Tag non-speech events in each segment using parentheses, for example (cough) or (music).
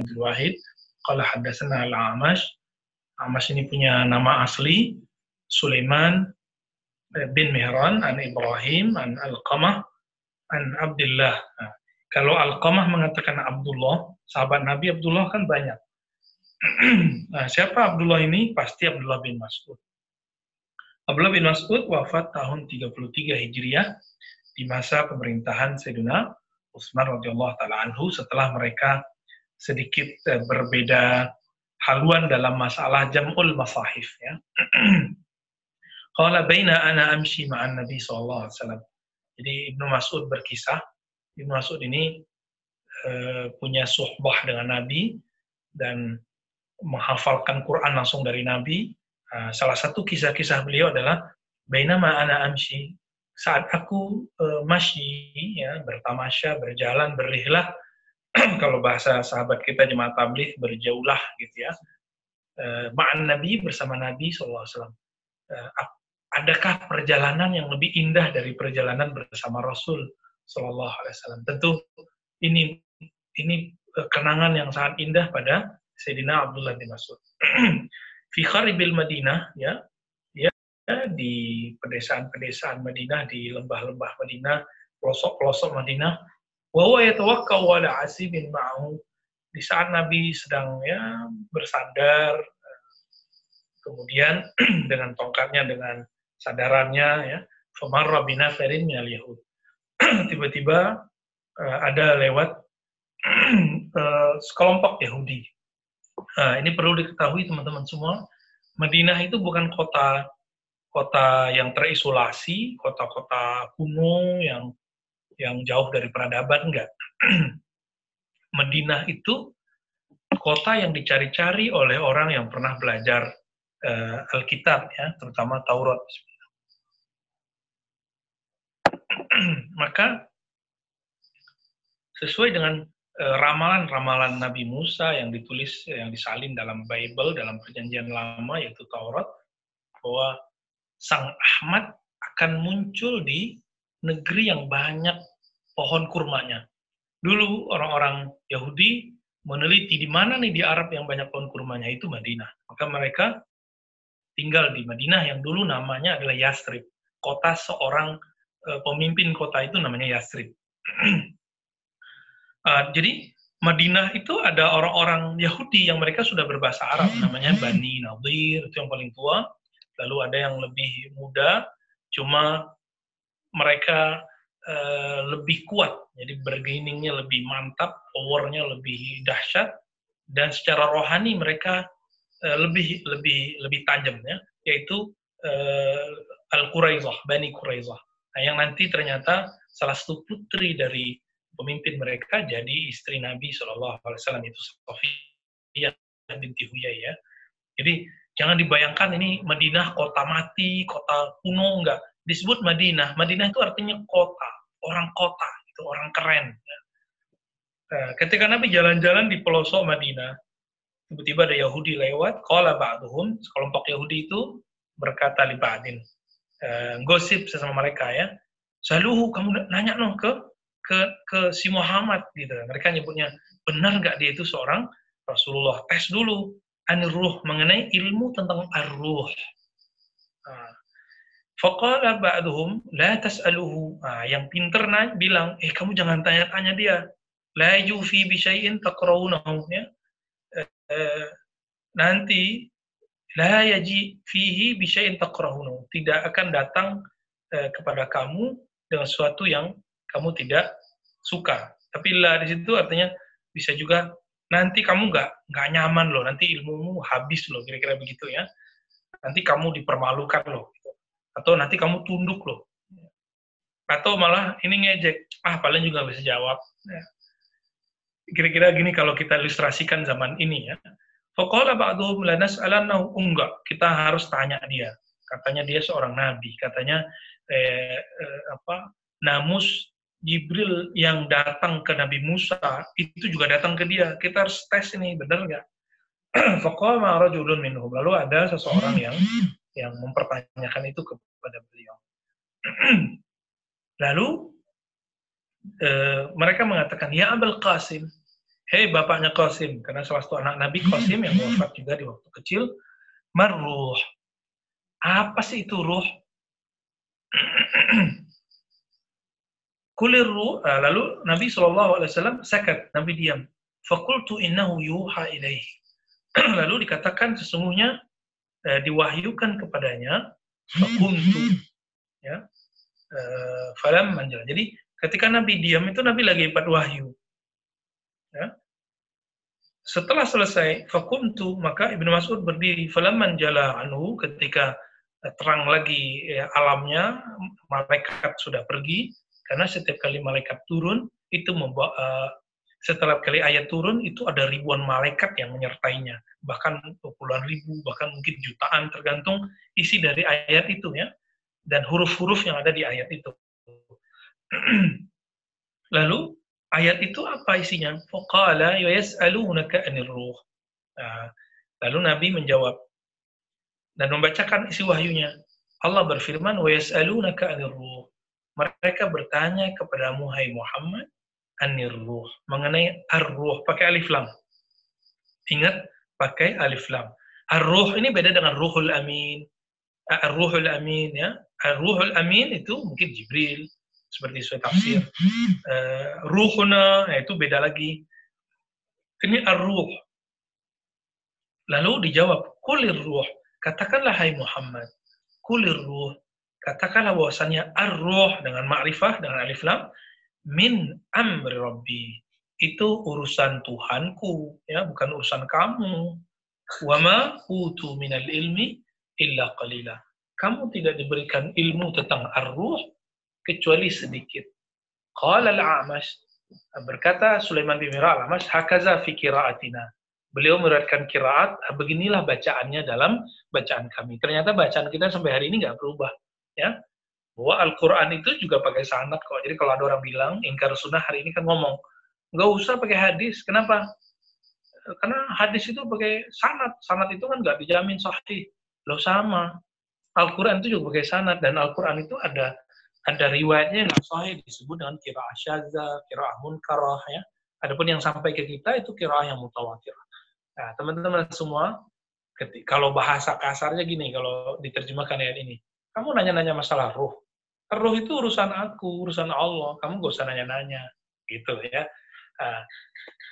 Abdul Wahid qala haddatsana al-Amash Amash ini punya nama asli Sulaiman bin Mihran an Ibrahim an Al-Qamah an Abdullah. Nah, kalau Al-Qamah mengatakan Abdullah, sahabat Nabi Abdullah kan banyak. (clears throat) nah, siapa Abdullah ini? Pasti Abdullah bin Mas'ud. Abdullah bin Mas'ud wafat tahun 33 Hijriah di masa pemerintahan Sayyidina Utsman radhiyallahu taala anhu setelah mereka sedikit eh, berbeda haluan dalam masalah jam'ul masahif ya. (clears throat) Qala baina ana amshi ma'an Nabi sallallahu alaihi wasallam. Jadi Ibnu Mas'ud berkisah, Ibnu Mas'ud ini uh, punya suhbah dengan Nabi dan menghafalkan Quran langsung dari Nabi. Uh, salah satu kisah-kisah beliau adalah baina ana amshi saat aku uh, masyi ya bertamasya berjalan berrihlah (clears throat) kalau bahasa sahabat kita jemaat tabligh berjaulah gitu ya uh, ma'an Nabi bersama Nabi SAW uh, adakah perjalanan yang lebih indah dari perjalanan bersama Rasul Wasallam? Tentu ini ini eh, kenangan yang sangat indah pada Sayyidina Abdullah bin Mas'ud. (clears throat) Fi kharibil Madinah ya, ya di pedesaan-pedesaan Madinah, di lembah-lembah Madinah, pelosok-pelosok Madinah, wa huwa yatawakkau ala asibin ma'ahu. Di saat Nabi sedang ya bersandar kemudian (clears throat) dengan tongkatnya dengan sadarannya ya famarra binafarin minal yahud (clears throat) tiba-tiba uh, ada lewat uh, (clears throat) sekelompok Yahudi uh, ini perlu diketahui teman-teman semua Madinah itu bukan kota kota yang terisolasi kota-kota kuno yang yang jauh dari peradaban enggak (clears throat) Madinah itu kota yang dicari-cari oleh orang yang pernah belajar uh, Alkitab ya, terutama Taurat. (clears throat) Maka sesuai dengan eh, ramalan-ramalan Nabi Musa yang ditulis yang disalin dalam Bible dalam Perjanjian Lama yaitu Taurat bahwa Sang Ahmad akan muncul di negeri yang banyak pohon kurmanya. Dulu orang-orang Yahudi meneliti di mana nih di Arab yang banyak pohon kurmanya itu Madinah. Maka mereka tinggal di Madinah yang dulu namanya adalah Yastrib. Kota seorang uh, pemimpin kota itu namanya Yastrib. uh, (clears throat) jadi Madinah itu ada orang-orang Yahudi yang mereka sudah berbahasa Arab, namanya Bani Nadir, itu yang paling tua. Lalu ada yang lebih muda, cuma mereka uh, lebih kuat, jadi bergainingnya lebih mantap, powernya lebih dahsyat, dan secara rohani mereka Eh, lebih lebih lebih tajam ya, yaitu uh, Al Quraizah, Bani Quraizah. Nah, yang nanti ternyata salah satu putri dari pemimpin mereka jadi istri Nabi Shallallahu Alaihi Wasallam itu Sofiyah binti Huyai ya. Jadi jangan dibayangkan ini Madinah kota mati, kota kuno enggak. Disebut Madinah. Madinah itu artinya kota, orang kota, itu orang keren. Nah, ketika Nabi jalan-jalan di pelosok Madinah, tiba-tiba ada Yahudi lewat, qala ba'duhum, sekelompok Yahudi itu berkata li ba'din, e, gosip sesama mereka ya. Saluhu kamu nanya no ke ke ke si Muhammad gitu. Mereka nyebutnya benar nggak dia itu seorang Rasulullah? Tes dulu ruh mengenai ilmu tentang ar-ruh. Faqala ba'duhum la tas'aluhu. Nah, yang pinter nanya, bilang, eh kamu jangan tanya-tanya dia. La yufi bi syai'in taqrawunahu ya Eh, nanti la yaji fihi bisya'in takrahunu. Tidak akan datang eh, kepada kamu dengan sesuatu yang kamu tidak suka. Tapi la di situ artinya bisa juga nanti kamu nggak nggak nyaman loh, nanti ilmumu habis loh, kira-kira begitu ya. Nanti kamu dipermalukan loh. Atau nanti kamu tunduk loh, atau malah ini ngejek, ah paling juga bisa jawab. Ya kira-kira gini kalau kita ilustrasikan zaman ini ya. Faqala ba'duhum lanas'alannahu enggak, kita harus tanya dia. Katanya dia seorang nabi, katanya eh, eh, apa? Namus Jibril yang datang ke Nabi Musa itu juga datang ke dia. Kita harus tes ini benar nggak? (clears throat) Faqala rajulun minhum. Lalu ada seseorang yang yang mempertanyakan itu kepada beliau. (clears throat) Lalu e, mereka mengatakan, Ya Abul Qasim, hei bapaknya Qasim, karena salah satu anak Nabi Qasim yang wafat juga di waktu kecil, marruh. Apa sih itu ruh? (clears throat) Kulir ruh, eh, lalu Nabi SAW sakat, Nabi diam. Fakultu innahu yuha ilaih. (clears throat) lalu dikatakan sesungguhnya eh, diwahyukan kepadanya, fakuntu. Ya, eh, falam manjal. Jadi ketika Nabi diam itu Nabi lagi empat wahyu. Ya. Setelah selesai fakuntu maka Ibnu Mas'ud berdiri falam jala anhu ketika terang lagi ya, alamnya malaikat sudah pergi karena setiap kali malaikat turun itu membawa uh, setelah kali ayat turun itu ada ribuan malaikat yang menyertainya. Bahkan puluhan ribu bahkan mungkin jutaan tergantung isi dari ayat itu ya. Dan huruf-huruf yang ada di ayat itu. (clears throat) Lalu ayat itu apa isinya? Faqala 'anil ruh. Nah, lalu nabi menjawab dan membacakan isi wahyunya. Allah berfirman wa yas'alunaka 'anil ruh. Mereka bertanya kepada Muhai Muhammad anir ruh mengenai ar-ruh pakai alif lam. Ingat pakai alif lam. Ar-ruh ini beda dengan ruhul amin. Ar-ruhul amin ya. Ar-ruhul amin itu mungkin Jibril seperti sesuai tafsir. Uh, ruhuna ya, itu beda lagi. Ini ar-ruh. Lalu dijawab, kulir ruh. Katakanlah hai Muhammad, kulir ruh katakanlah bahwasanya ar-ruh dengan ma'rifah dengan alif lam min amri rabbi. Itu urusan Tuhanku ya bukan urusan kamu. Wama utu minal ilmi illa qalila. Kamu tidak diberikan ilmu tentang ar-ruh kecuali sedikit. Qala al-a'mash berkata Sulaiman bin Mira al-Amash hakaza fi qiraatina. Beliau meriwayatkan kiraat beginilah bacaannya dalam bacaan kami. Ternyata bacaan kita sampai hari ini nggak berubah ya bahwa Al-Quran itu juga pakai sanad kok. Jadi kalau ada orang bilang ingkar sunnah hari ini kan ngomong nggak usah pakai hadis. Kenapa? Karena hadis itu pakai sanad. Sanad itu kan nggak dijamin sahih. Lo sama. Al-Quran itu juga pakai sanad dan Al-Quran itu ada ada riwayatnya yang sahih disebut dengan kira syadza, kira munkarah ya. Adapun yang sampai ke kita itu kira yang mutawatir. Nah, teman-teman semua, kalau bahasa kasarnya gini, kalau diterjemahkan ayat ini, kamu nanya-nanya masalah ruh. Ruh itu urusan aku, urusan Allah. Kamu gak usah nanya-nanya. Gitu ya. Nah,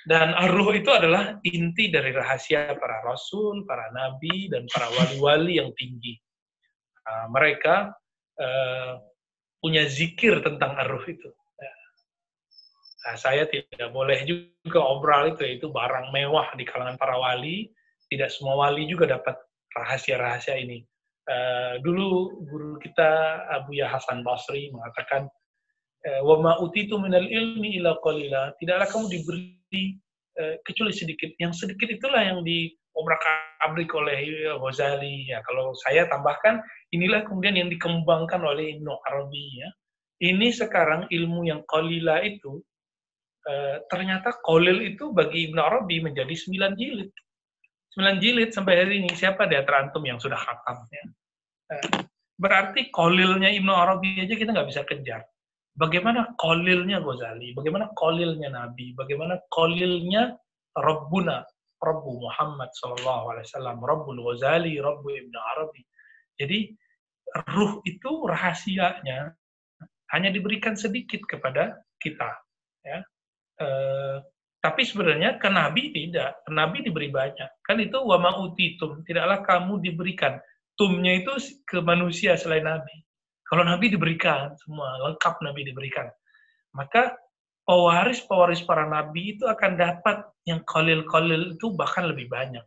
dan ruh itu adalah inti dari rahasia para rasul, para nabi, dan para wali-wali yang tinggi. Nah, mereka uh, punya zikir tentang ruh itu. Nah, saya tidak boleh juga obrol itu, itu barang mewah di kalangan para wali. Tidak semua wali juga dapat rahasia-rahasia ini. Uh, dulu guru kita Abu Ya Hasan Basri mengatakan eh, wa ma utitu minal ilmi illa qalila. Tidaklah kamu diberi uh, kecuali sedikit. Yang sedikit itulah yang diobrak-abrik oleh Ghazali. Ya kalau saya tambahkan inilah kemudian yang dikembangkan oleh Ibnu Arabi ya. Ini sekarang ilmu yang qalila itu uh, ternyata qalil itu bagi Ibnu Arabi menjadi sembilan jilid 9 jilid sampai hari ini. Siapa di antara antum yang sudah khatam? Ya? Eh, berarti kolilnya Ibnu Arabi aja kita nggak bisa kejar. Bagaimana kolilnya Ghazali? Bagaimana kolilnya Nabi? Bagaimana kolilnya Rabbuna? Rabbu Muhammad Sallallahu Alaihi Wasallam, Rabbul Ghazali, Rabbu Ibnu Arabi. Jadi ruh itu rahasianya hanya diberikan sedikit kepada kita. Ya. E, tapi sebenarnya ke Nabi tidak. Ke Nabi diberi banyak. Kan itu wama utitum. Tidaklah kamu diberikan. Tumnya itu ke manusia selain Nabi. Kalau Nabi diberikan semua, lengkap Nabi diberikan. Maka pewaris-pewaris para Nabi itu akan dapat yang kolil-kolil itu bahkan lebih banyak.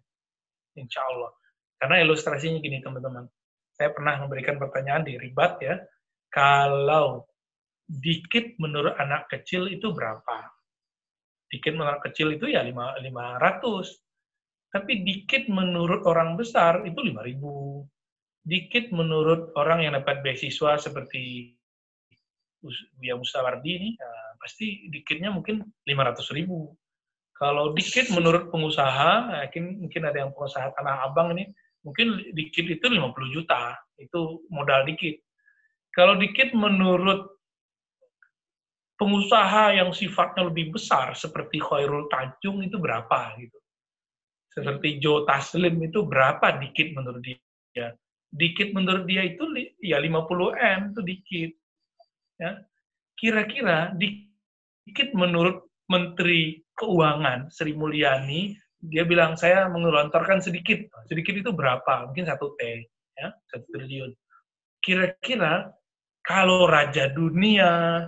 Insya Allah. Karena ilustrasinya gini teman-teman. Saya pernah memberikan pertanyaan di ribat ya. Kalau dikit menurut anak kecil itu berapa? Dikit menurut kecil itu ya 5, 500. Tapi dikit menurut orang besar itu 5000. Dikit menurut orang yang dapat beasiswa seperti Buya Mustawardi ini, ya pasti dikitnya mungkin 500 ribu. Kalau dikit menurut pengusaha, mungkin, mungkin ada yang pengusaha Tanah Abang ini, mungkin dikit itu 50 juta. Itu modal dikit. Kalau dikit menurut pengusaha yang sifatnya lebih besar seperti Khairul Tanjung itu berapa gitu. Seperti Joe Taslim itu berapa dikit menurut dia. Dikit menurut dia itu ya 50 M itu dikit. Ya. Kira-kira dikit menurut Menteri Keuangan Sri Mulyani dia bilang saya mengelontorkan sedikit. Sedikit itu berapa? Mungkin satu T, ya, satu triliun. Kira-kira kalau raja dunia,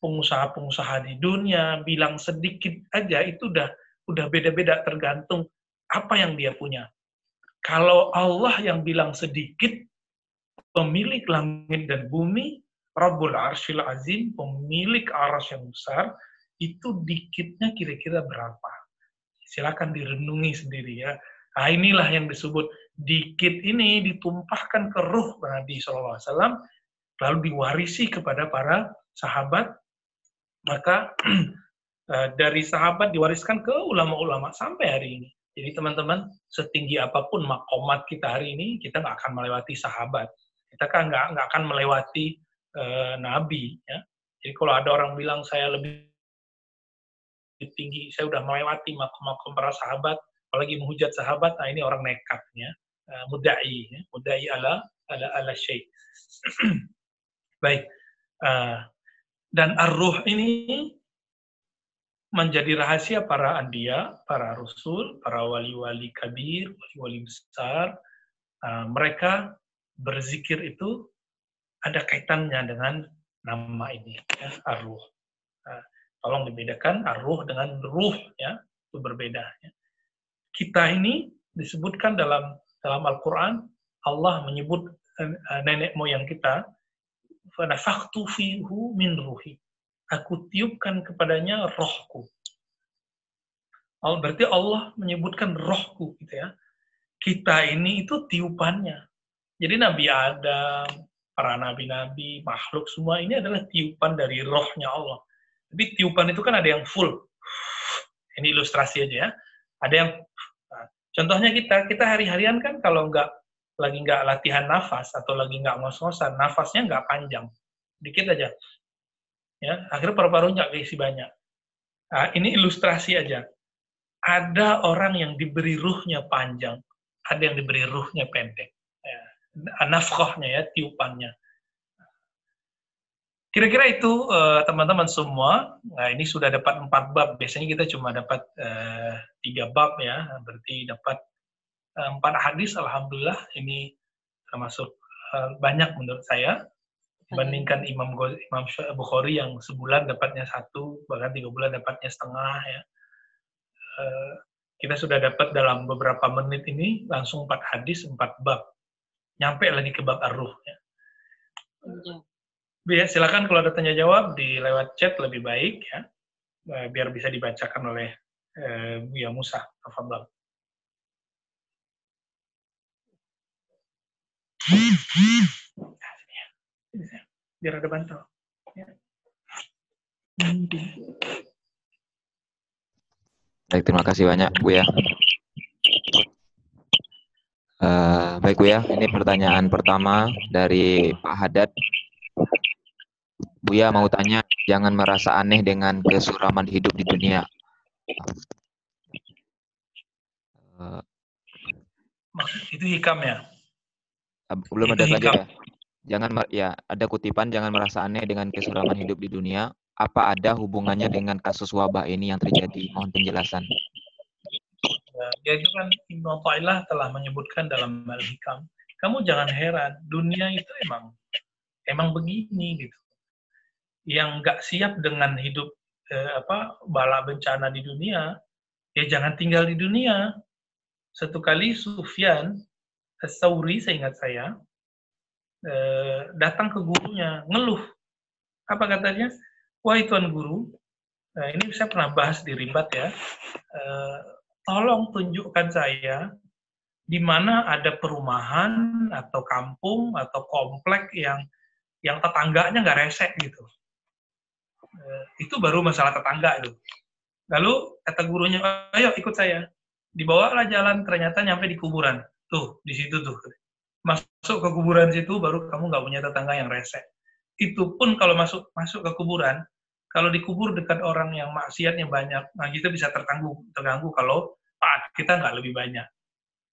pengusaha-pengusaha di dunia bilang sedikit aja itu udah udah beda-beda tergantung apa yang dia punya. Kalau Allah yang bilang sedikit, pemilik langit dan bumi, Rabbul Arshil Azim, pemilik aras yang besar, itu dikitnya kira-kira berapa? Silakan direnungi sendiri ya. Nah, inilah yang disebut dikit ini ditumpahkan ke ruh Nabi SAW, lalu diwarisi kepada para sahabat, maka (clears throat) eh, dari sahabat diwariskan ke ulama-ulama sampai hari ini. Jadi teman-teman, setinggi apa pun makomat kita hari ini, kita nggak akan melewati sahabat. Kita kan nggak nggak akan melewati uh, nabi. Ya. Jadi kalau ada orang bilang saya lebih tinggi, saya udah melewati makom-makom para sahabat, apalagi menghujat sahabat, nah ini orang nekatnya, uh, mudai, ya, mudai ala ala ala syekh. (clears throat) Baik, uh, dan arruh ini menjadi rahasia para anbiya, para rasul, para wali-wali kabir, wali-wali besar. Uh, mereka berzikir itu ada kaitannya dengan nama ini, ya, arruh. Uh, Tolong dibedakan arruh dengan ruh ya, itu berbeda ya. Kita ini disebutkan dalam dalam Al-Qur'an Allah menyebut uh, nenek moyang kita faktu fihu min ruhi. Aku tiupkan kepadanya rohku. Berarti Allah menyebutkan rohku gitu ya. Kita ini itu tiupannya. Jadi Nabi Adam, para nabi-nabi, makhluk semua ini adalah tiupan dari rohnya Allah. Tapi tiupan itu kan ada yang full. Ini ilustrasi aja ya. Ada yang nah, contohnya kita, kita hari-harian kan kalau nggak lagi nggak latihan nafas atau lagi nggak ngos-ngosan, nafasnya nggak panjang, dikit aja. Ya, akhirnya paru-parunya nggak keisi banyak. Nah, ini ilustrasi aja. Ada orang yang diberi ruhnya panjang, ada yang diberi ruhnya pendek. Ya, nafkahnya ya, tiupannya. Kira-kira itu eh, teman-teman uh, semua. Nah ini sudah dapat empat bab. Biasanya kita cuma dapat uh, tiga bab ya. Berarti dapat uh, empat hadis. Alhamdulillah ini termasuk uh, banyak menurut saya. Bandingkan Imam Imam Bukhari yang sebulan dapatnya satu, bahkan tiga bulan dapatnya setengah ya. Uh, kita sudah dapat dalam beberapa menit ini langsung empat hadis, empat bab. Nyampe lagi ke bab arruh ya. Iya. Ya, silakan kalau ada tanya jawab di lewat chat lebih baik ya, eh, biar bisa dibacakan oleh eh, Buya Musa. Biar ada bantu. Ya. Baik, terima kasih banyak Bu ya. Uh, baik Bu ya, ini pertanyaan pertama dari Pak Haddad Buya mau tanya, jangan merasa aneh dengan kesuraman hidup di dunia. Uh, itu hikam ya? Belum ada lagi ya. Jangan ya, ada kutipan jangan merasa aneh dengan kesuraman hidup di dunia. Apa ada hubungannya dengan kasus wabah ini yang terjadi? Mohon penjelasan. Ya, ya itu kan Ibnu Ta'ilah telah menyebutkan dalam Al-Hikam. Kamu jangan heran, dunia itu emang emang begini gitu yang nggak siap dengan hidup eh, apa bala bencana di dunia, ya jangan tinggal di dunia. Satu kali Sufyan Sauri, saya ingat saya, eh, datang ke gurunya, ngeluh. Apa katanya? Wahai tuan guru, nah ini saya pernah bahas di ribat ya, eh, tolong tunjukkan saya di mana ada perumahan atau kampung atau komplek yang yang tetangganya nggak resek gitu. Itu baru masalah tetangga itu. Lalu kata gurunya, ayo ikut saya. Dibawalah jalan, ternyata nyampe di kuburan. Tuh, di situ tuh. Masuk ke kuburan situ, baru kamu nggak punya tetangga yang rese. Itu pun kalau masuk masuk ke kuburan, Kalau dikubur dekat orang yang maksiatnya banyak, nah kita bisa terganggu, terganggu kalau taat kita nggak lebih banyak.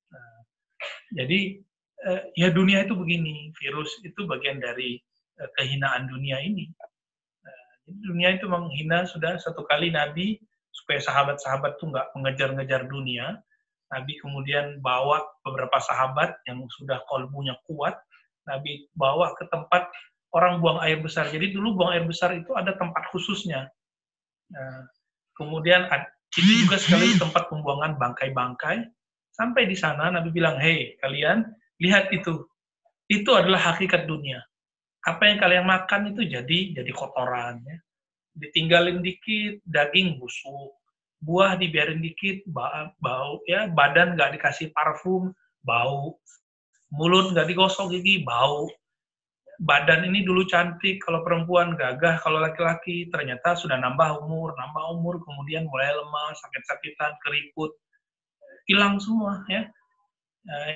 Nah, jadi uh, ya dunia itu begini, virus itu bagian dari uh, kehinaan dunia ini. Uh, dunia itu menghina sudah satu kali Nabi supaya sahabat-sahabat tuh nggak mengejar-ngejar dunia. Nabi kemudian bawa beberapa sahabat yang sudah kolbunya kuat, Nabi bawa ke tempat orang buang air besar. Jadi dulu buang air besar itu ada tempat khususnya. Nah, kemudian ini juga sekali tempat pembuangan bangkai-bangkai. Sampai di sana Nabi bilang, hei kalian Lihat itu. Itu adalah hakikat dunia. Apa yang kalian makan itu jadi jadi kotoran. Ya. Ditinggalin dikit, daging busuk. Buah dibiarin dikit, bau. ya Badan nggak dikasih parfum, bau. Mulut nggak digosok gigi, bau. Badan ini dulu cantik, kalau perempuan gagah, kalau laki-laki ternyata sudah nambah umur, nambah umur, kemudian mulai lemah, sakit-sakitan, keriput, hilang semua ya nah,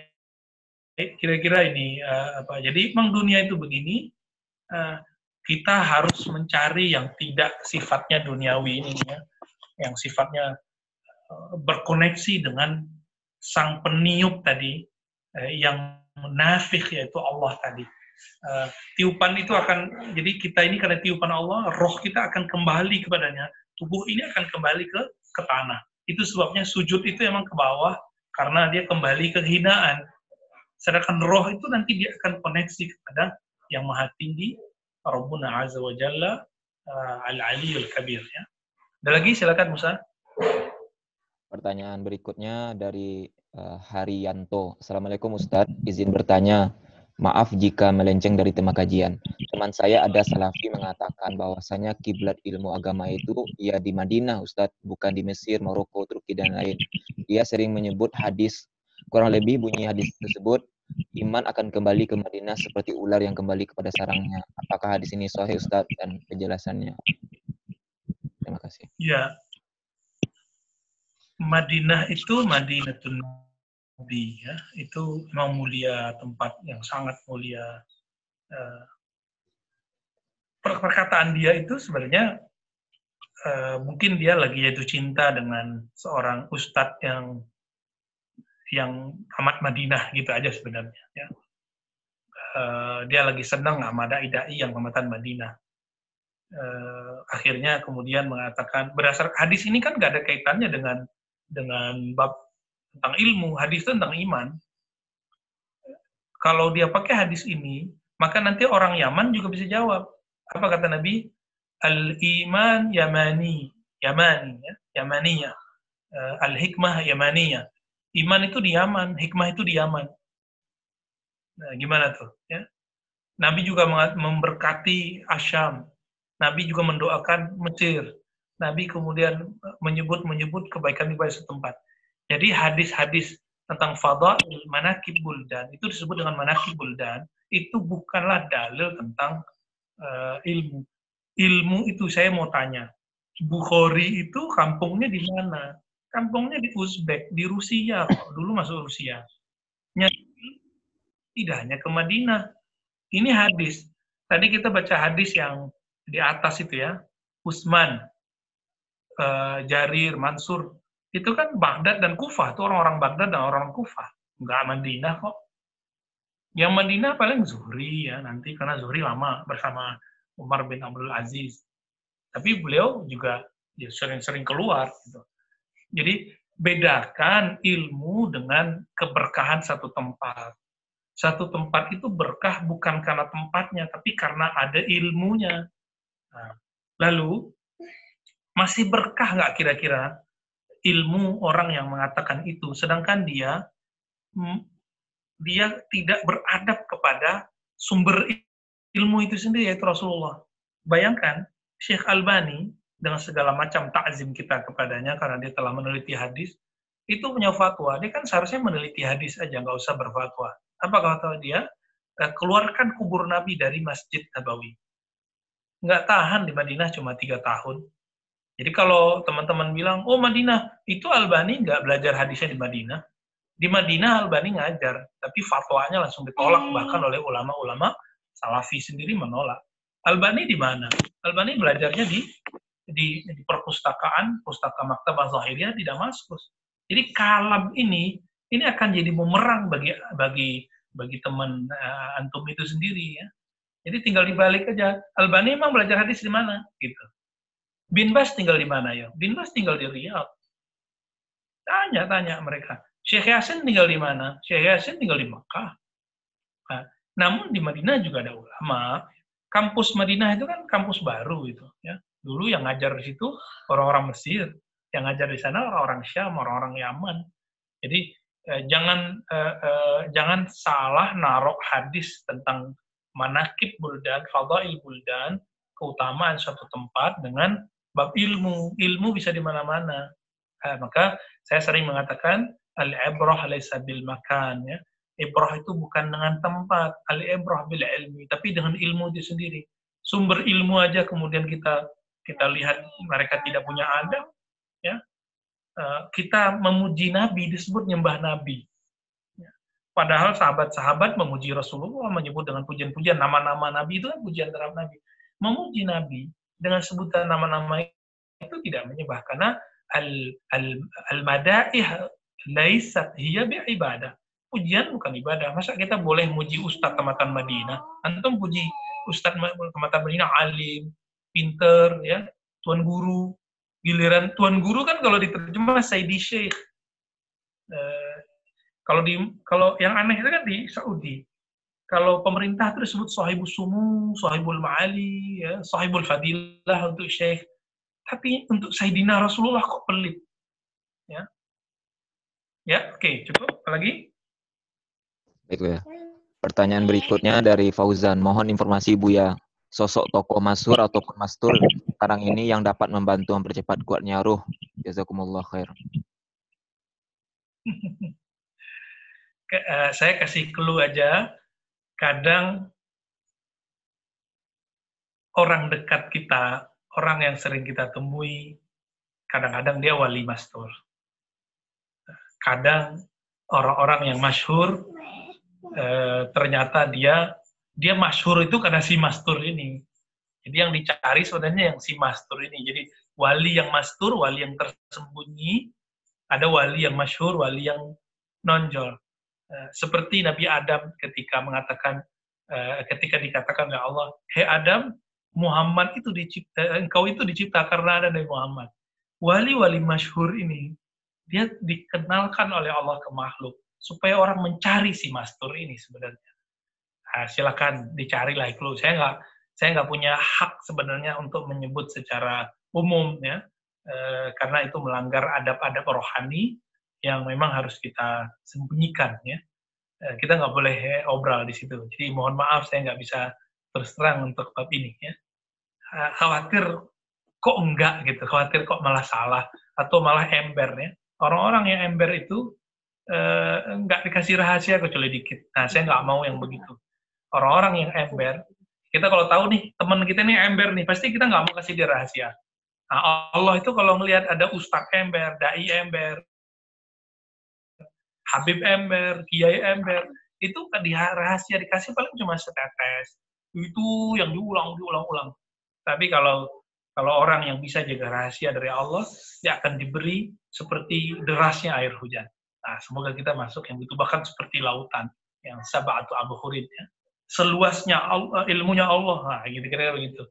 kira-kira ini uh, apa jadi memang dunia itu begini uh, kita harus mencari yang tidak sifatnya duniawi ini ya yang sifatnya uh, berkoneksi dengan sang peniup tadi uh, yang menafik yaitu Allah tadi uh, tiupan itu akan jadi kita ini karena tiupan Allah roh kita akan kembali kepadanya tubuh ini akan kembali ke ke tanah itu sebabnya sujud itu emang ke bawah karena dia kembali ke hinaan Sedangkan roh itu nanti dia akan koneksi kepada yang maha tinggi, Rabbuna Azza wa Jalla, Al-Aliyul Kabir. Ya. Ada lagi? Silakan Musa. Pertanyaan berikutnya dari uh, Haryanto. Assalamualaikum Ustadz, izin bertanya. Maaf jika melenceng dari tema kajian. Teman saya ada salafi mengatakan bahwasanya kiblat ilmu agama itu ya di Madinah, Ustadz, bukan di Mesir, Maroko, Turki, dan lain. Dia sering menyebut hadis Kurang lebih bunyi hadis tersebut, iman akan kembali ke Madinah seperti ular yang kembali kepada sarangnya. Apakah hadis ini sahih Ustaz dan penjelasannya? Terima kasih. Ya. Madinah itu Madinatun Nabi ya. Itu memang mulia tempat yang sangat mulia. Uh, perkataan dia itu sebenarnya uh, mungkin dia lagi jatuh cinta dengan seorang ustadz yang yang amat Madinah gitu aja sebenarnya. Ya. Uh, dia lagi senang sama dai-dai yang amatan Madinah. Uh, akhirnya kemudian mengatakan berdasar hadis ini kan gak ada kaitannya dengan dengan bab tentang ilmu, hadis tentang iman. Kalau dia pakai hadis ini, maka nanti orang Yaman juga bisa jawab. Apa kata Nabi? Al-iman yamani, yamani, ya, yamaniya. Uh, al-hikmah yamaniya Iman itu di Yaman, hikmah itu di Yaman. Nah, gimana tuh? Ya? Nabi juga memberkati Asyam. Nabi juga mendoakan Mesir. Nabi kemudian menyebut menyebut kebaikan di setempat. Jadi hadis-hadis tentang fadail manakib buldan itu disebut dengan manakib buldan itu bukanlah dalil tentang uh, ilmu. Ilmu itu saya mau tanya. Bukhari itu kampungnya di mana? kampungnya di Uzbek, di Rusia kok. Dulu masuk Rusia. Tidak hanya ke Madinah. Ini hadis. Tadi kita baca hadis yang di atas itu ya. Usman, uh, Jarir, Mansur. Itu kan Baghdad dan Kufah. Itu orang-orang Baghdad dan orang Kufah. Enggak Madinah kok. Yang Madinah paling Zuhri ya nanti karena Zuhri lama bersama Umar bin Abdul Aziz. Tapi beliau juga ya sering-sering keluar. Gitu. Jadi bedakan ilmu dengan keberkahan satu tempat. Satu tempat itu berkah bukan karena tempatnya, tapi karena ada ilmunya. Nah, lalu, masih berkah nggak kira-kira ilmu orang yang mengatakan itu, sedangkan dia hmm, dia tidak beradab kepada sumber ilmu itu sendiri, yaitu Rasulullah. Bayangkan, Syekh Albani dengan segala macam takzim kita kepadanya karena dia telah meneliti hadis, itu punya fatwa. Dia kan seharusnya meneliti hadis aja, nggak usah berfatwa. Apa kata dia? Eh, keluarkan kubur Nabi dari Masjid Nabawi. Nggak tahan di Madinah cuma tiga tahun. Jadi kalau teman-teman bilang, oh Madinah, itu Albani nggak belajar hadisnya di Madinah. Di Madinah Albani ngajar, tapi fatwanya langsung ditolak, bahkan oleh ulama-ulama Salafi sendiri menolak. Albani di mana? Albani belajarnya di di, di perpustakaan, pustaka Maktabah Zahiriyah di Damaskus. Jadi kalam ini ini akan jadi bumerang bagi bagi bagi teman uh, antum itu sendiri ya. Jadi tinggal dibalik aja. Albani emang belajar hadis di mana? Gitu. Bin Bas tinggal di mana ya? Bin Bas tinggal di Riyadh. Tanya-tanya mereka. Syekh Yasin tinggal di mana? Syekh Yasin tinggal di Makkah. Nah, namun di Madinah juga ada ulama. Kampus Madinah itu kan kampus baru itu. Ya. Dulu yang ngajar di situ orang-orang Mesir. Yang ngajar di sana orang-orang Syam, orang-orang Yaman. Jadi eh, jangan eh, eh, jangan salah narok hadis tentang manakib buldan, fadail buldan, keutamaan suatu tempat dengan bab ilmu. Ilmu bisa di mana-mana. Nah, maka saya sering mengatakan al-ibrah laysa bil makan ya. Ibrah itu bukan dengan tempat, al-ibrah bil ilmi, tapi dengan ilmu itu sendiri. Sumber ilmu aja kemudian kita kita lihat mereka tidak punya adab, ya. Eh, kita memuji Nabi disebut nyembah Nabi. Padahal sahabat-sahabat memuji Rasulullah, menyebut dengan pujian-pujian nama-nama Nabi itu kan pujian terhadap Nabi. Memuji Nabi dengan sebutan nama-nama itu tidak menyembah karena al al al madaih laisat hiya bi ibadah. Pujian bukan ibadah. Masa kita boleh muji Ustadz Tamatan Madinah? Antum puji Ustadz Tamatan Madinah alim, pinter, ya, tuan guru. Giliran tuan guru kan kalau diterjemah Sayyidi Syekh. Eh, kalau di kalau yang aneh itu kan di Saudi. Kalau pemerintah itu disebut sahibul sumu, sahibul ma'ali, ya, sahibul fadilah untuk syekh. Tapi untuk Sayyidina Rasulullah kok pelit. Ya, Ya, oke, okay, cukup. Lagi? Baik, ya. Pertanyaan berikutnya dari Fauzan. Mohon informasi Buya, sosok tokoh masur atau mastur sekarang ini yang dapat membantu mempercepat kuatnya ruh. Jazakumullah khair. (laughs) Uh, saya kasih clue aja. Kadang orang dekat kita, orang yang sering kita temui, kadang-kadang dia wali mastur kadang orang-orang yang masyhur eh, ternyata dia dia masyhur itu karena si mastur ini. Jadi yang dicari sebenarnya yang si mastur ini. Jadi wali yang mastur, wali yang tersembunyi, ada wali yang masyhur, wali yang nonjol. Eh, seperti Nabi Adam ketika mengatakan eh, ketika dikatakan oleh Allah, "Hei Adam, Muhammad itu dicipta, engkau itu dicipta karena ada Nabi Muhammad." Wali-wali masyhur ini dia dikenalkan oleh Allah ke makhluk supaya orang mencari si mastur ini sebenarnya. Nah, silakan dicari lah itu. Saya nggak saya nggak punya hak sebenarnya untuk menyebut secara umum ya, karena itu melanggar adab-adab rohani yang memang harus kita sembunyikan ya. E, kita nggak boleh obral di situ. Jadi mohon maaf saya nggak bisa terus terang untuk bab ini ya. Khawatir kok enggak gitu, khawatir kok malah salah atau malah ember ya orang-orang yang ember itu eh, nggak dikasih rahasia kecuali dikit. Nah, saya nggak mau yang begitu. Orang-orang yang ember, kita kalau tahu nih teman kita nih ember nih, pasti kita nggak mau kasih dia rahasia. Nah, Allah itu kalau melihat ada ustadz ember, dai ember, Habib ember, Kiai ember, itu kan di rahasia dikasih paling cuma setetes. Itu yang diulang, diulang-ulang. Tapi kalau kalau orang yang bisa jaga rahasia dari Allah, dia akan diberi seperti derasnya air hujan. Nah, semoga kita masuk yang itu bahkan seperti lautan yang sabatu abhurin ya. Seluasnya Allah, ilmunya Allah. Nah, gitu kira-kira begitu.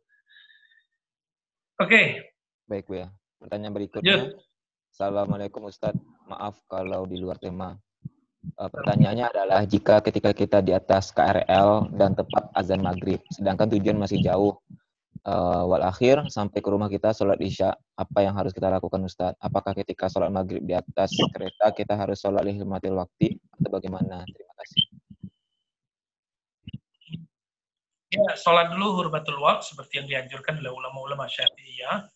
Oke. Okay. Baik, Bu ya. Pertanyaan berikutnya. Yuk. Assalamualaikum Ustaz. Maaf kalau di luar tema. Uh, pertanyaannya adalah jika ketika kita di atas KRL dan tepat azan maghrib, sedangkan tujuan masih jauh, uh, wal sampai ke rumah kita sholat isya apa yang harus kita lakukan Ustaz? Apakah ketika sholat maghrib di atas kereta kita harus sholat lihil matil waktu atau bagaimana? Terima kasih. Ya, sholat dulu hurmatul waqt seperti yang dianjurkan oleh ulama-ulama syafi'iyah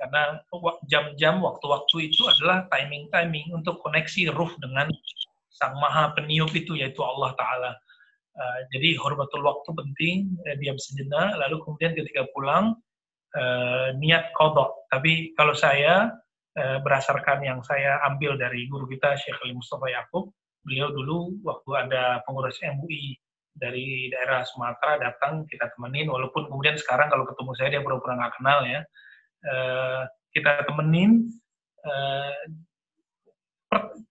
karena jam-jam waktu-waktu itu adalah timing-timing untuk koneksi ruh dengan sang maha peniup itu yaitu Allah Ta'ala Uh, jadi hormatul waktu penting, uh, diam sejenak, lalu kemudian ketika pulang uh, niat kodok. Tapi kalau saya uh, berdasarkan yang saya ambil dari guru kita Syekh Ali Mustafa Yakub, beliau dulu waktu ada pengurus MUI dari daerah Sumatera datang kita temenin walaupun kemudian sekarang kalau ketemu saya dia pura-pura nggak kenal ya uh, kita temenin uh,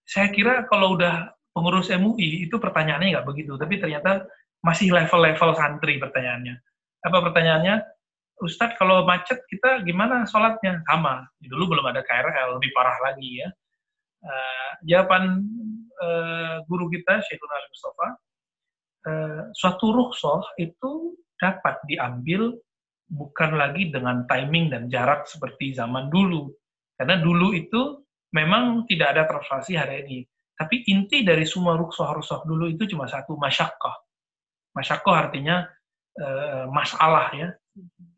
saya kira kalau udah pengurus MUI itu pertanyaannya nggak begitu tapi ternyata masih level-level santri pertanyaannya. Apa pertanyaannya? Ustadz kalau macet kita gimana sholatnya? Sama. Dulu belum ada KRL lebih parah lagi ya. Uh, jawaban uh, guru kita Syekhul Ali Mustafa uh, suatu rukhsah itu dapat diambil bukan lagi dengan timing dan jarak seperti zaman dulu. Karena dulu itu memang tidak ada translasi hari ini. Tapi inti dari semua rukhsah-rukhsah dulu itu cuma satu masyakkah masyakkah artinya uh, masalah ya.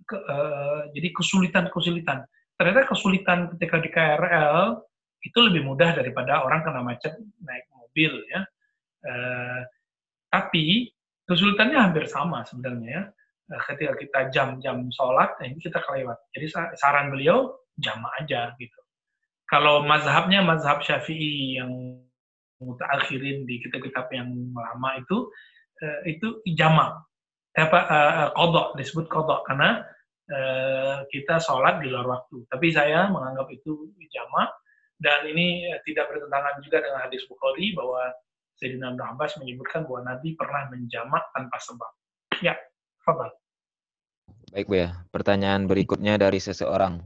Ke, uh, jadi kesulitan-kesulitan. Ternyata kesulitan ketika di KRL itu lebih mudah daripada orang kena macet naik mobil ya. E, tapi kesulitannya hampir sama sebenarnya ya. Eh, ketika kita jam-jam sholat, nah ini kita kelewat. Jadi saran beliau jamaah aja gitu. Kalau mazhabnya mazhab syafi'i yang mutakhirin di kitab-kitab yang lama itu, eh, itu jamaah. Apa uh, kodok disebut kodok karena uh, kita sholat di luar waktu. Tapi saya menganggap itu jamaah dan ini eh, tidak bertentangan juga dengan hadis Bukhari bahwa Sayyidina Ibn Abbas menyebutkan bahwa Nabi pernah menjamak tanpa sebab. Ya, fadal. Baik Bu ya, pertanyaan berikutnya dari seseorang.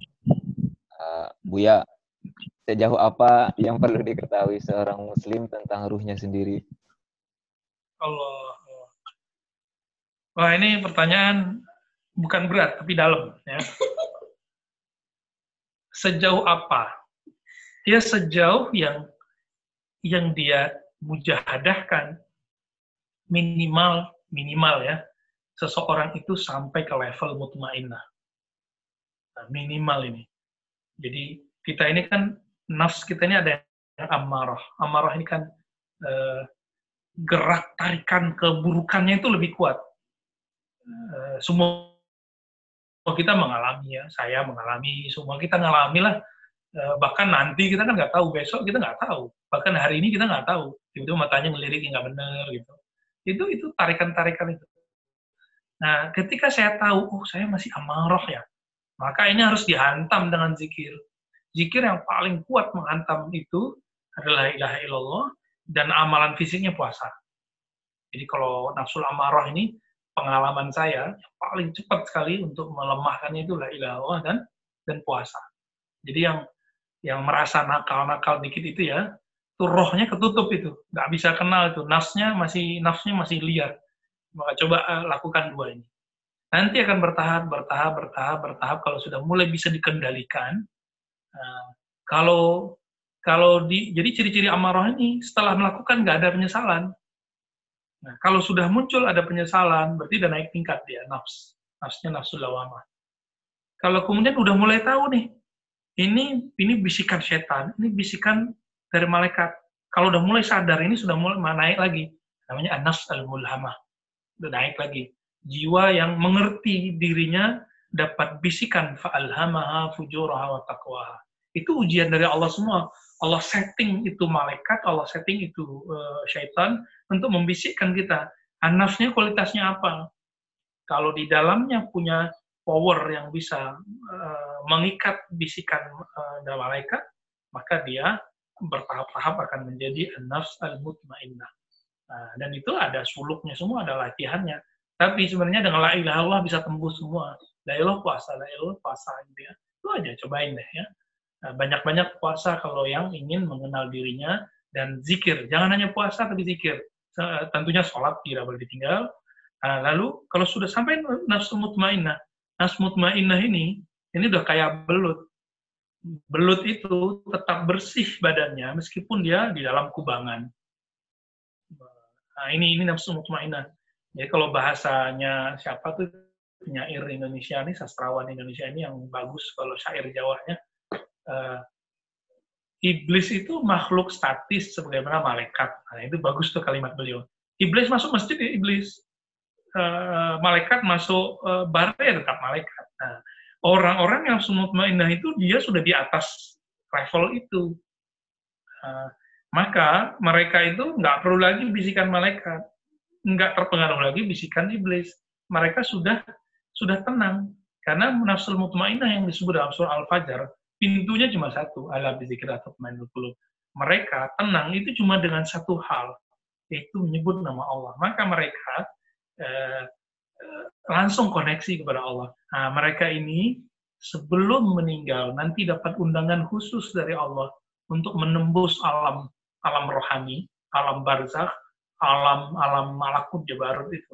Uh, Buya, sejauh apa yang perlu diketahui seorang muslim tentang ruhnya sendiri? Allah. Wah, ini pertanyaan bukan berat, tapi dalam. Ya. Sejauh apa dia sejauh yang yang dia mujahadahkan minimal minimal ya seseorang itu sampai ke level mutmainnah. Nah, minimal ini. Jadi kita ini kan nafs kita ini ada yang amarah. Amarah ini kan eh, gerak tarikan keburukannya itu lebih kuat. Eh, semua kita mengalami ya saya mengalami semua kita mengalami lah. Eh, bahkan nanti kita kan nggak tahu besok kita nggak tahu. Bahkan hari ini kita nggak tahu. Tiba-tiba matanya ngelirik nggak benar gitu. Itu itu tarikan-tarikan itu nah ketika saya tahu oh saya masih amarah ya maka ini harus dihantam dengan zikir. Zikir yang paling kuat menghantam itu adalah ilaha illallah dan amalan fisiknya puasa. Jadi kalau nafsul amarah ini pengalaman saya yang paling cepat sekali untuk melemahkannya itu la ilaha dan dan puasa. Jadi yang yang merasa nakal-nakal dikit itu ya, itu rohnya ketutup itu, nggak bisa kenal itu, nafsnya masih nafsnya masih liar. Maka coba uh, lakukan dua ini. Nanti akan bertahap, bertahap, bertahap, bertahap. Kalau sudah mulai bisa dikendalikan, uh, kalau kalau di jadi ciri-ciri amarah ini setelah melakukan nggak ada penyesalan. Nah, kalau sudah muncul ada penyesalan, berarti udah naik tingkat dia nafs, nafsnya nafsu lawamah. Kalau kemudian udah mulai tahu nih, ini ini bisikan setan, ini bisikan dari malaikat. Kalau udah mulai sadar ini sudah mulai naik lagi. Namanya anas al-mulhamah. Udah naik lagi. Jiwa yang mengerti dirinya dapat bisikan fa'alhamaha fujuraha wa taqwaha. Itu ujian dari Allah semua. Allah setting itu malaikat, Allah setting itu uh, syaitan untuk membisikkan kita. Anasnya kualitasnya apa? Kalau di dalamnya punya power yang bisa uh, mengikat bisikan uh, dan malaikat, maka dia bertahap-tahap akan menjadi nafs al-mutmainnah. Nah, dan itu ada suluknya semua, ada latihannya. Tapi sebenarnya dengan la ilaha Allah bisa tembus semua. La ilaha puasa, la ilaha puasa gitu ya. Itu aja cobain deh ya. Nah, banyak-banyak puasa kalau yang ingin mengenal dirinya dan zikir. Jangan hanya puasa tapi zikir. Tentunya sholat tidak boleh ditinggal. Nah, lalu kalau sudah sampai nafsu mutmainnah, Nas mutmainnah ini, ini udah kayak belut. Belut itu tetap bersih badannya meskipun dia di dalam kubangan. Nah, ini ini nafsu mutmainnah. Jadi kalau bahasanya siapa tuh penyair Indonesia ini, sastrawan Indonesia ini yang bagus kalau syair Jawanya, uh, iblis itu makhluk statis sebagaimana malaikat. Nah, itu bagus tuh kalimat beliau. Iblis masuk masjid ya iblis uh, malaikat masuk uh, ya tetap malaikat. Nah, orang-orang yang semut mainah itu dia sudah di atas level itu. Uh, maka mereka itu nggak perlu lagi bisikan malaikat. nggak terpengaruh lagi bisikan iblis. Mereka sudah sudah tenang karena nafsul mutmainah yang disebut dalam surah Al-Fajr pintunya cuma satu, ala bizikir atau qulub. Mereka tenang itu cuma dengan satu hal, yaitu menyebut nama Allah. Maka mereka eh, eh, langsung koneksi kepada Allah. Nah, mereka ini sebelum meninggal nanti dapat undangan khusus dari Allah untuk menembus alam alam rohani, alam barzakh, alam alam malakut jabarut itu.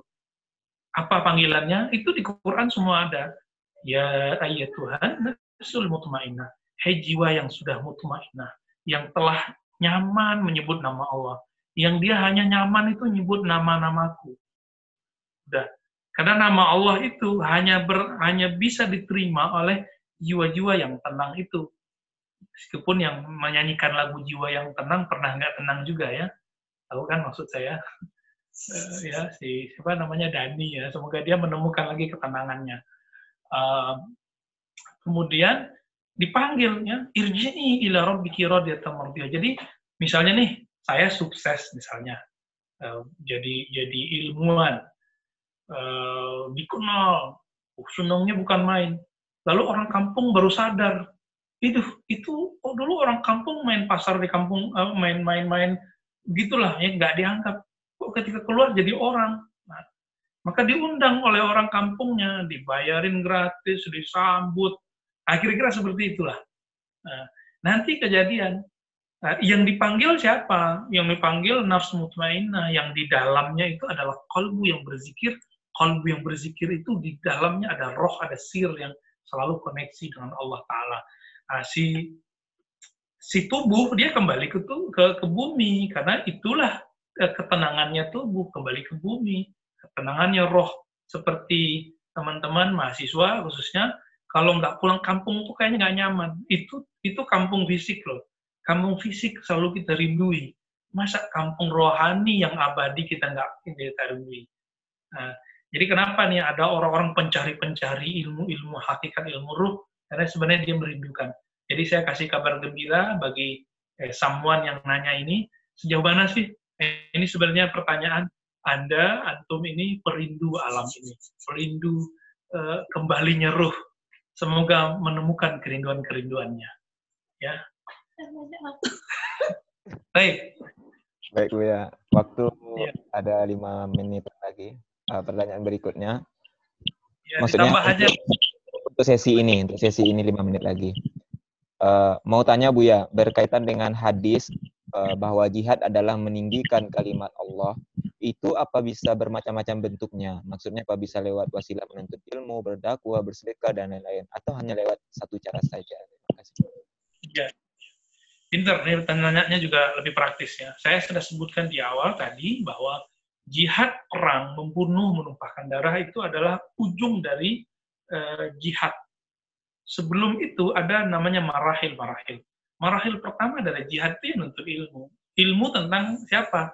Apa panggilannya? Itu di Quran semua ada. Ya ayat Tuhan, Rasul mutmainnah. Hei jiwa yang sudah mutmainnah, yang telah nyaman menyebut nama Allah. Yang dia hanya nyaman itu nyebut nama-namaku. Udah. Karena nama Allah itu hanya ber, hanya bisa diterima oleh jiwa-jiwa yang tenang itu. Meskipun yang menyanyikan lagu jiwa yang tenang pernah nggak tenang juga ya. Tahu kan maksud saya? Uh, ya si siapa namanya Dani ya. Semoga dia menemukan lagi ketenangannya. Uh, kemudian dipanggil ya irjini ila rabbiki radiyatan. Jadi misalnya nih saya sukses misalnya uh, jadi jadi ilmuwan uh, dikenal uh, senangnya bukan main lalu orang kampung baru sadar itu itu oh dulu orang kampung main pasar di kampung main main main gitulah ya nggak dianggap. Kok ketika keluar jadi orang? Nah, maka diundang oleh orang kampungnya dibayarin gratis disambut. Nah, kira-kira seperti itulah. Nah, nanti kejadian nah, yang dipanggil siapa? Yang dipanggil nafsu mutmainnah yang di dalamnya itu adalah kalbu yang berzikir. Kalbu yang berzikir itu di dalamnya ada roh ada sir yang selalu koneksi dengan Allah Taala nah, si si tubuh dia kembali ke ke, ke bumi. Karena itulah eh, ketenangannya tubuh kembali ke bumi. Ketenangannya roh. Seperti teman-teman mahasiswa khususnya kalau nggak pulang kampung tuh kayaknya nggak nyaman. Itu itu kampung fisik loh. Kampung fisik selalu kita rindui. Masa kampung rohani yang abadi kita nggak kita rindui? Nah, jadi kenapa nih ada orang-orang pencari-pencari ilmu-ilmu hakikat ilmu ruh karena sebenarnya dia merindukan jadi saya kasih kabar gembira bagi eh, someone yang nanya ini, sejauh mana sih? Eh, ini sebenarnya pertanyaan Anda, Antum ini perindu alam ini, perindu eh, kembalinya ruh. Semoga menemukan kerinduan-kerinduannya. Ya. (laughs) Baik. Baik, Bu ya. Waktu ya. ada lima menit lagi. Uh, pertanyaan berikutnya. Ya, Maksudnya aja. Untuk sesi ini, untuk sesi ini lima menit lagi. Uh, mau tanya Bu ya, berkaitan dengan hadis uh, bahwa jihad adalah meninggikan kalimat Allah, itu apa bisa bermacam-macam bentuknya? Maksudnya apa bisa lewat wasilah menuntut ilmu, berdakwah, bersedekah, dan lain-lain, atau hanya lewat satu cara saja? Terima kasih. Ya, pinter. Ini pertanyaannya juga lebih praktis ya. Saya sudah sebutkan di awal tadi bahwa jihad perang, membunuh, menumpahkan darah itu adalah ujung dari uh, jihad sebelum itu ada namanya marahil-marahil. Marahil pertama adalah jihad itu untuk ilmu. Ilmu tentang siapa?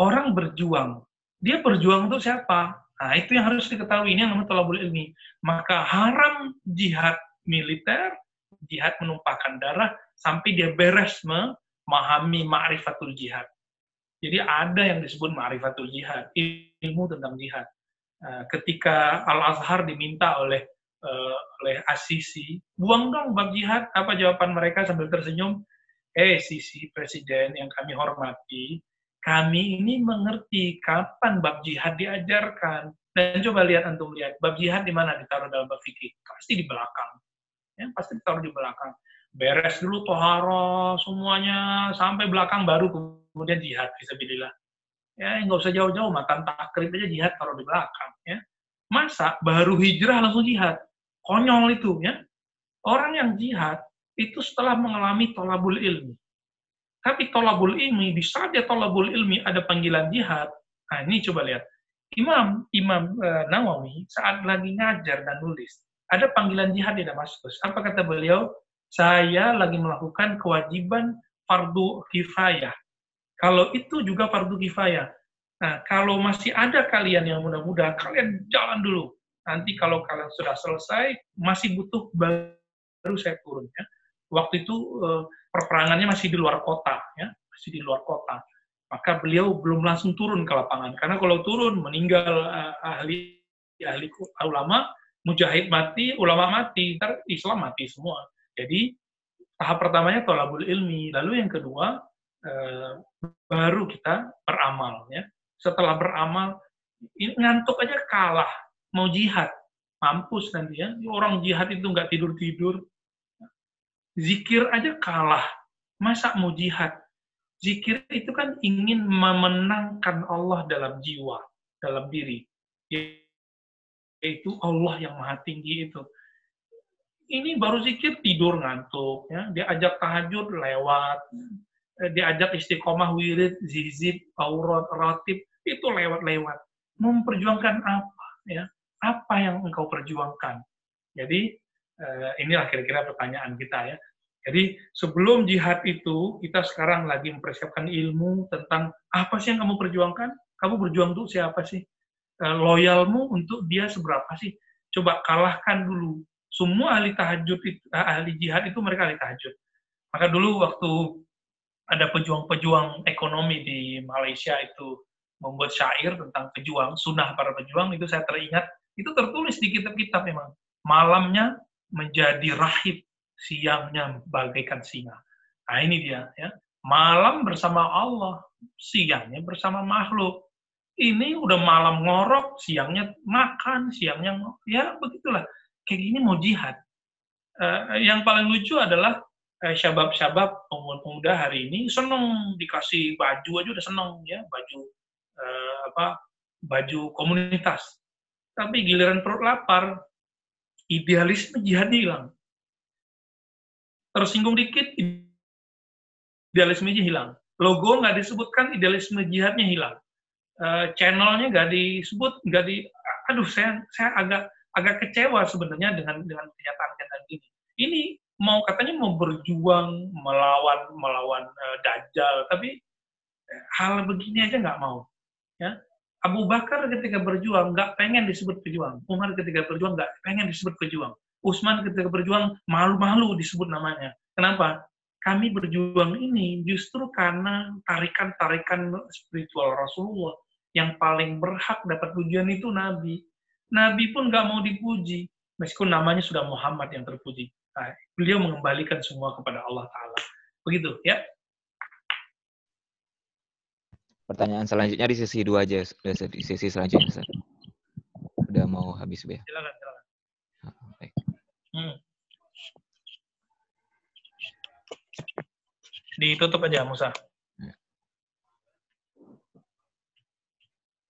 Orang berjuang. Dia berjuang untuk siapa? Nah, itu yang harus diketahui. Ini yang namanya tolabul ilmi. Maka haram jihad militer, jihad menumpahkan darah, sampai dia beres memahami ma'rifatul jihad. Jadi ada yang disebut ma'rifatul jihad, ilmu tentang jihad. Nah, ketika Al-Azhar diminta oleh uh, oleh Asisi, buang dong bab jihad. Apa jawaban mereka sambil tersenyum? Eh, Sisi Presiden yang kami hormati, kami ini mengerti kapan bab jihad diajarkan. Dan coba lihat antum lihat, bab jihad di mana ditaruh dalam bab fikih? Pasti di belakang. Ya, pasti ditaruh di belakang. Beres dulu tohara semuanya sampai belakang baru kemudian jihad bisa Ya, nggak usah jauh-jauh, matan takrib aja jihad taruh di belakang. Ya. Masa baru hijrah langsung jihad? konyol itu ya. Orang yang jihad itu setelah mengalami tolabul ilmi. Tapi tolabul ilmi, di saat dia tolabul ilmi ada panggilan jihad, nah ini coba lihat. Imam Imam uh, Nawawi saat lagi ngajar dan nulis, ada panggilan jihad di Damaskus. Apa kata beliau? Saya lagi melakukan kewajiban fardu kifayah. Kalau itu juga fardu kifayah. Nah, kalau masih ada kalian yang muda-muda, kalian jalan dulu nanti kalau kalian sudah selesai masih butuh baru saya turun ya. Waktu itu eh, perperangannya masih di luar kota ya, masih di luar kota. maka beliau belum langsung turun ke lapangan. Karena kalau turun meninggal uh, ahli ahli ulama, mujahid mati, ulama mati, ntar Islam mati semua. Jadi tahap pertamanya tolabul ilmi, lalu yang kedua baru kita beramal. Ya. Setelah beramal, ngantuk aja kalah, mau jihad, mampus nanti ya. Orang jihad itu nggak tidur tidur, zikir aja kalah, masa mau jihad? Zikir itu kan ingin memenangkan Allah dalam jiwa, dalam diri. Yaitu Allah yang maha tinggi itu. Ini baru zikir tidur ngantuk, ya. diajak tahajud lewat, diajak istiqomah wirid, zizib, aurat, ratib, itu lewat-lewat. Memperjuangkan apa? ya Apa yang engkau perjuangkan? Jadi, eh, inilah kira-kira pertanyaan kita ya. Jadi sebelum jihad itu, kita sekarang lagi mempersiapkan ilmu tentang apa sih yang kamu perjuangkan? Kamu berjuang untuk siapa sih? Eh, loyalmu untuk dia seberapa sih? Coba kalahkan dulu. Semua ahli tahajud, eh, ahli jihad itu mereka ahli tahajud. Maka dulu waktu ada pejuang-pejuang ekonomi di Malaysia itu membuat syair tentang pejuang, sunnah para pejuang, itu saya teringat, itu tertulis di kitab-kitab memang. Malamnya menjadi rahib, siangnya bagaikan singa. Nah ini dia ya. Malam bersama Allah, siangnya bersama makhluk. Ini udah malam ngorok, siangnya makan, siangnya ya begitulah. Kayak gini mau jihad. Uh, yang paling lucu adalah uh, syabab-syabab pemuda-pemuda hari ini seneng dikasih baju aja udah seneng ya baju uh, apa baju komunitas. Tapi giliran perut lapar, idealisme jihad hilang tersinggung dikit, idealismenya hilang. Logo nggak disebutkan, idealisme jihadnya hilang. Uh, channelnya nggak disebut, nggak di, aduh saya saya agak agak kecewa sebenarnya dengan dengan kenyataan-kenyataan ini. Ini mau katanya mau berjuang melawan melawan uh, Dajjal, tapi hal begini aja nggak mau. Ya, Abu Bakar ketika berjuang nggak pengen disebut pejuang. Umar ketika berjuang nggak pengen disebut pejuang. Usman ketika berjuang malu-malu disebut namanya. Kenapa? Kami berjuang ini justru karena tarikan-tarikan spiritual Rasulullah yang paling berhak dapat pujian itu Nabi. Nabi pun nggak mau dipuji, meskipun namanya sudah Muhammad yang terpuji. Nah, beliau mengembalikan semua kepada Allah Ta'ala. Begitu, ya. Pertanyaan selanjutnya di sesi dua aja, di sesi selanjutnya. Udah mau habis, ya. Silakan, silakan. Hmm. Ditutup aja Musa.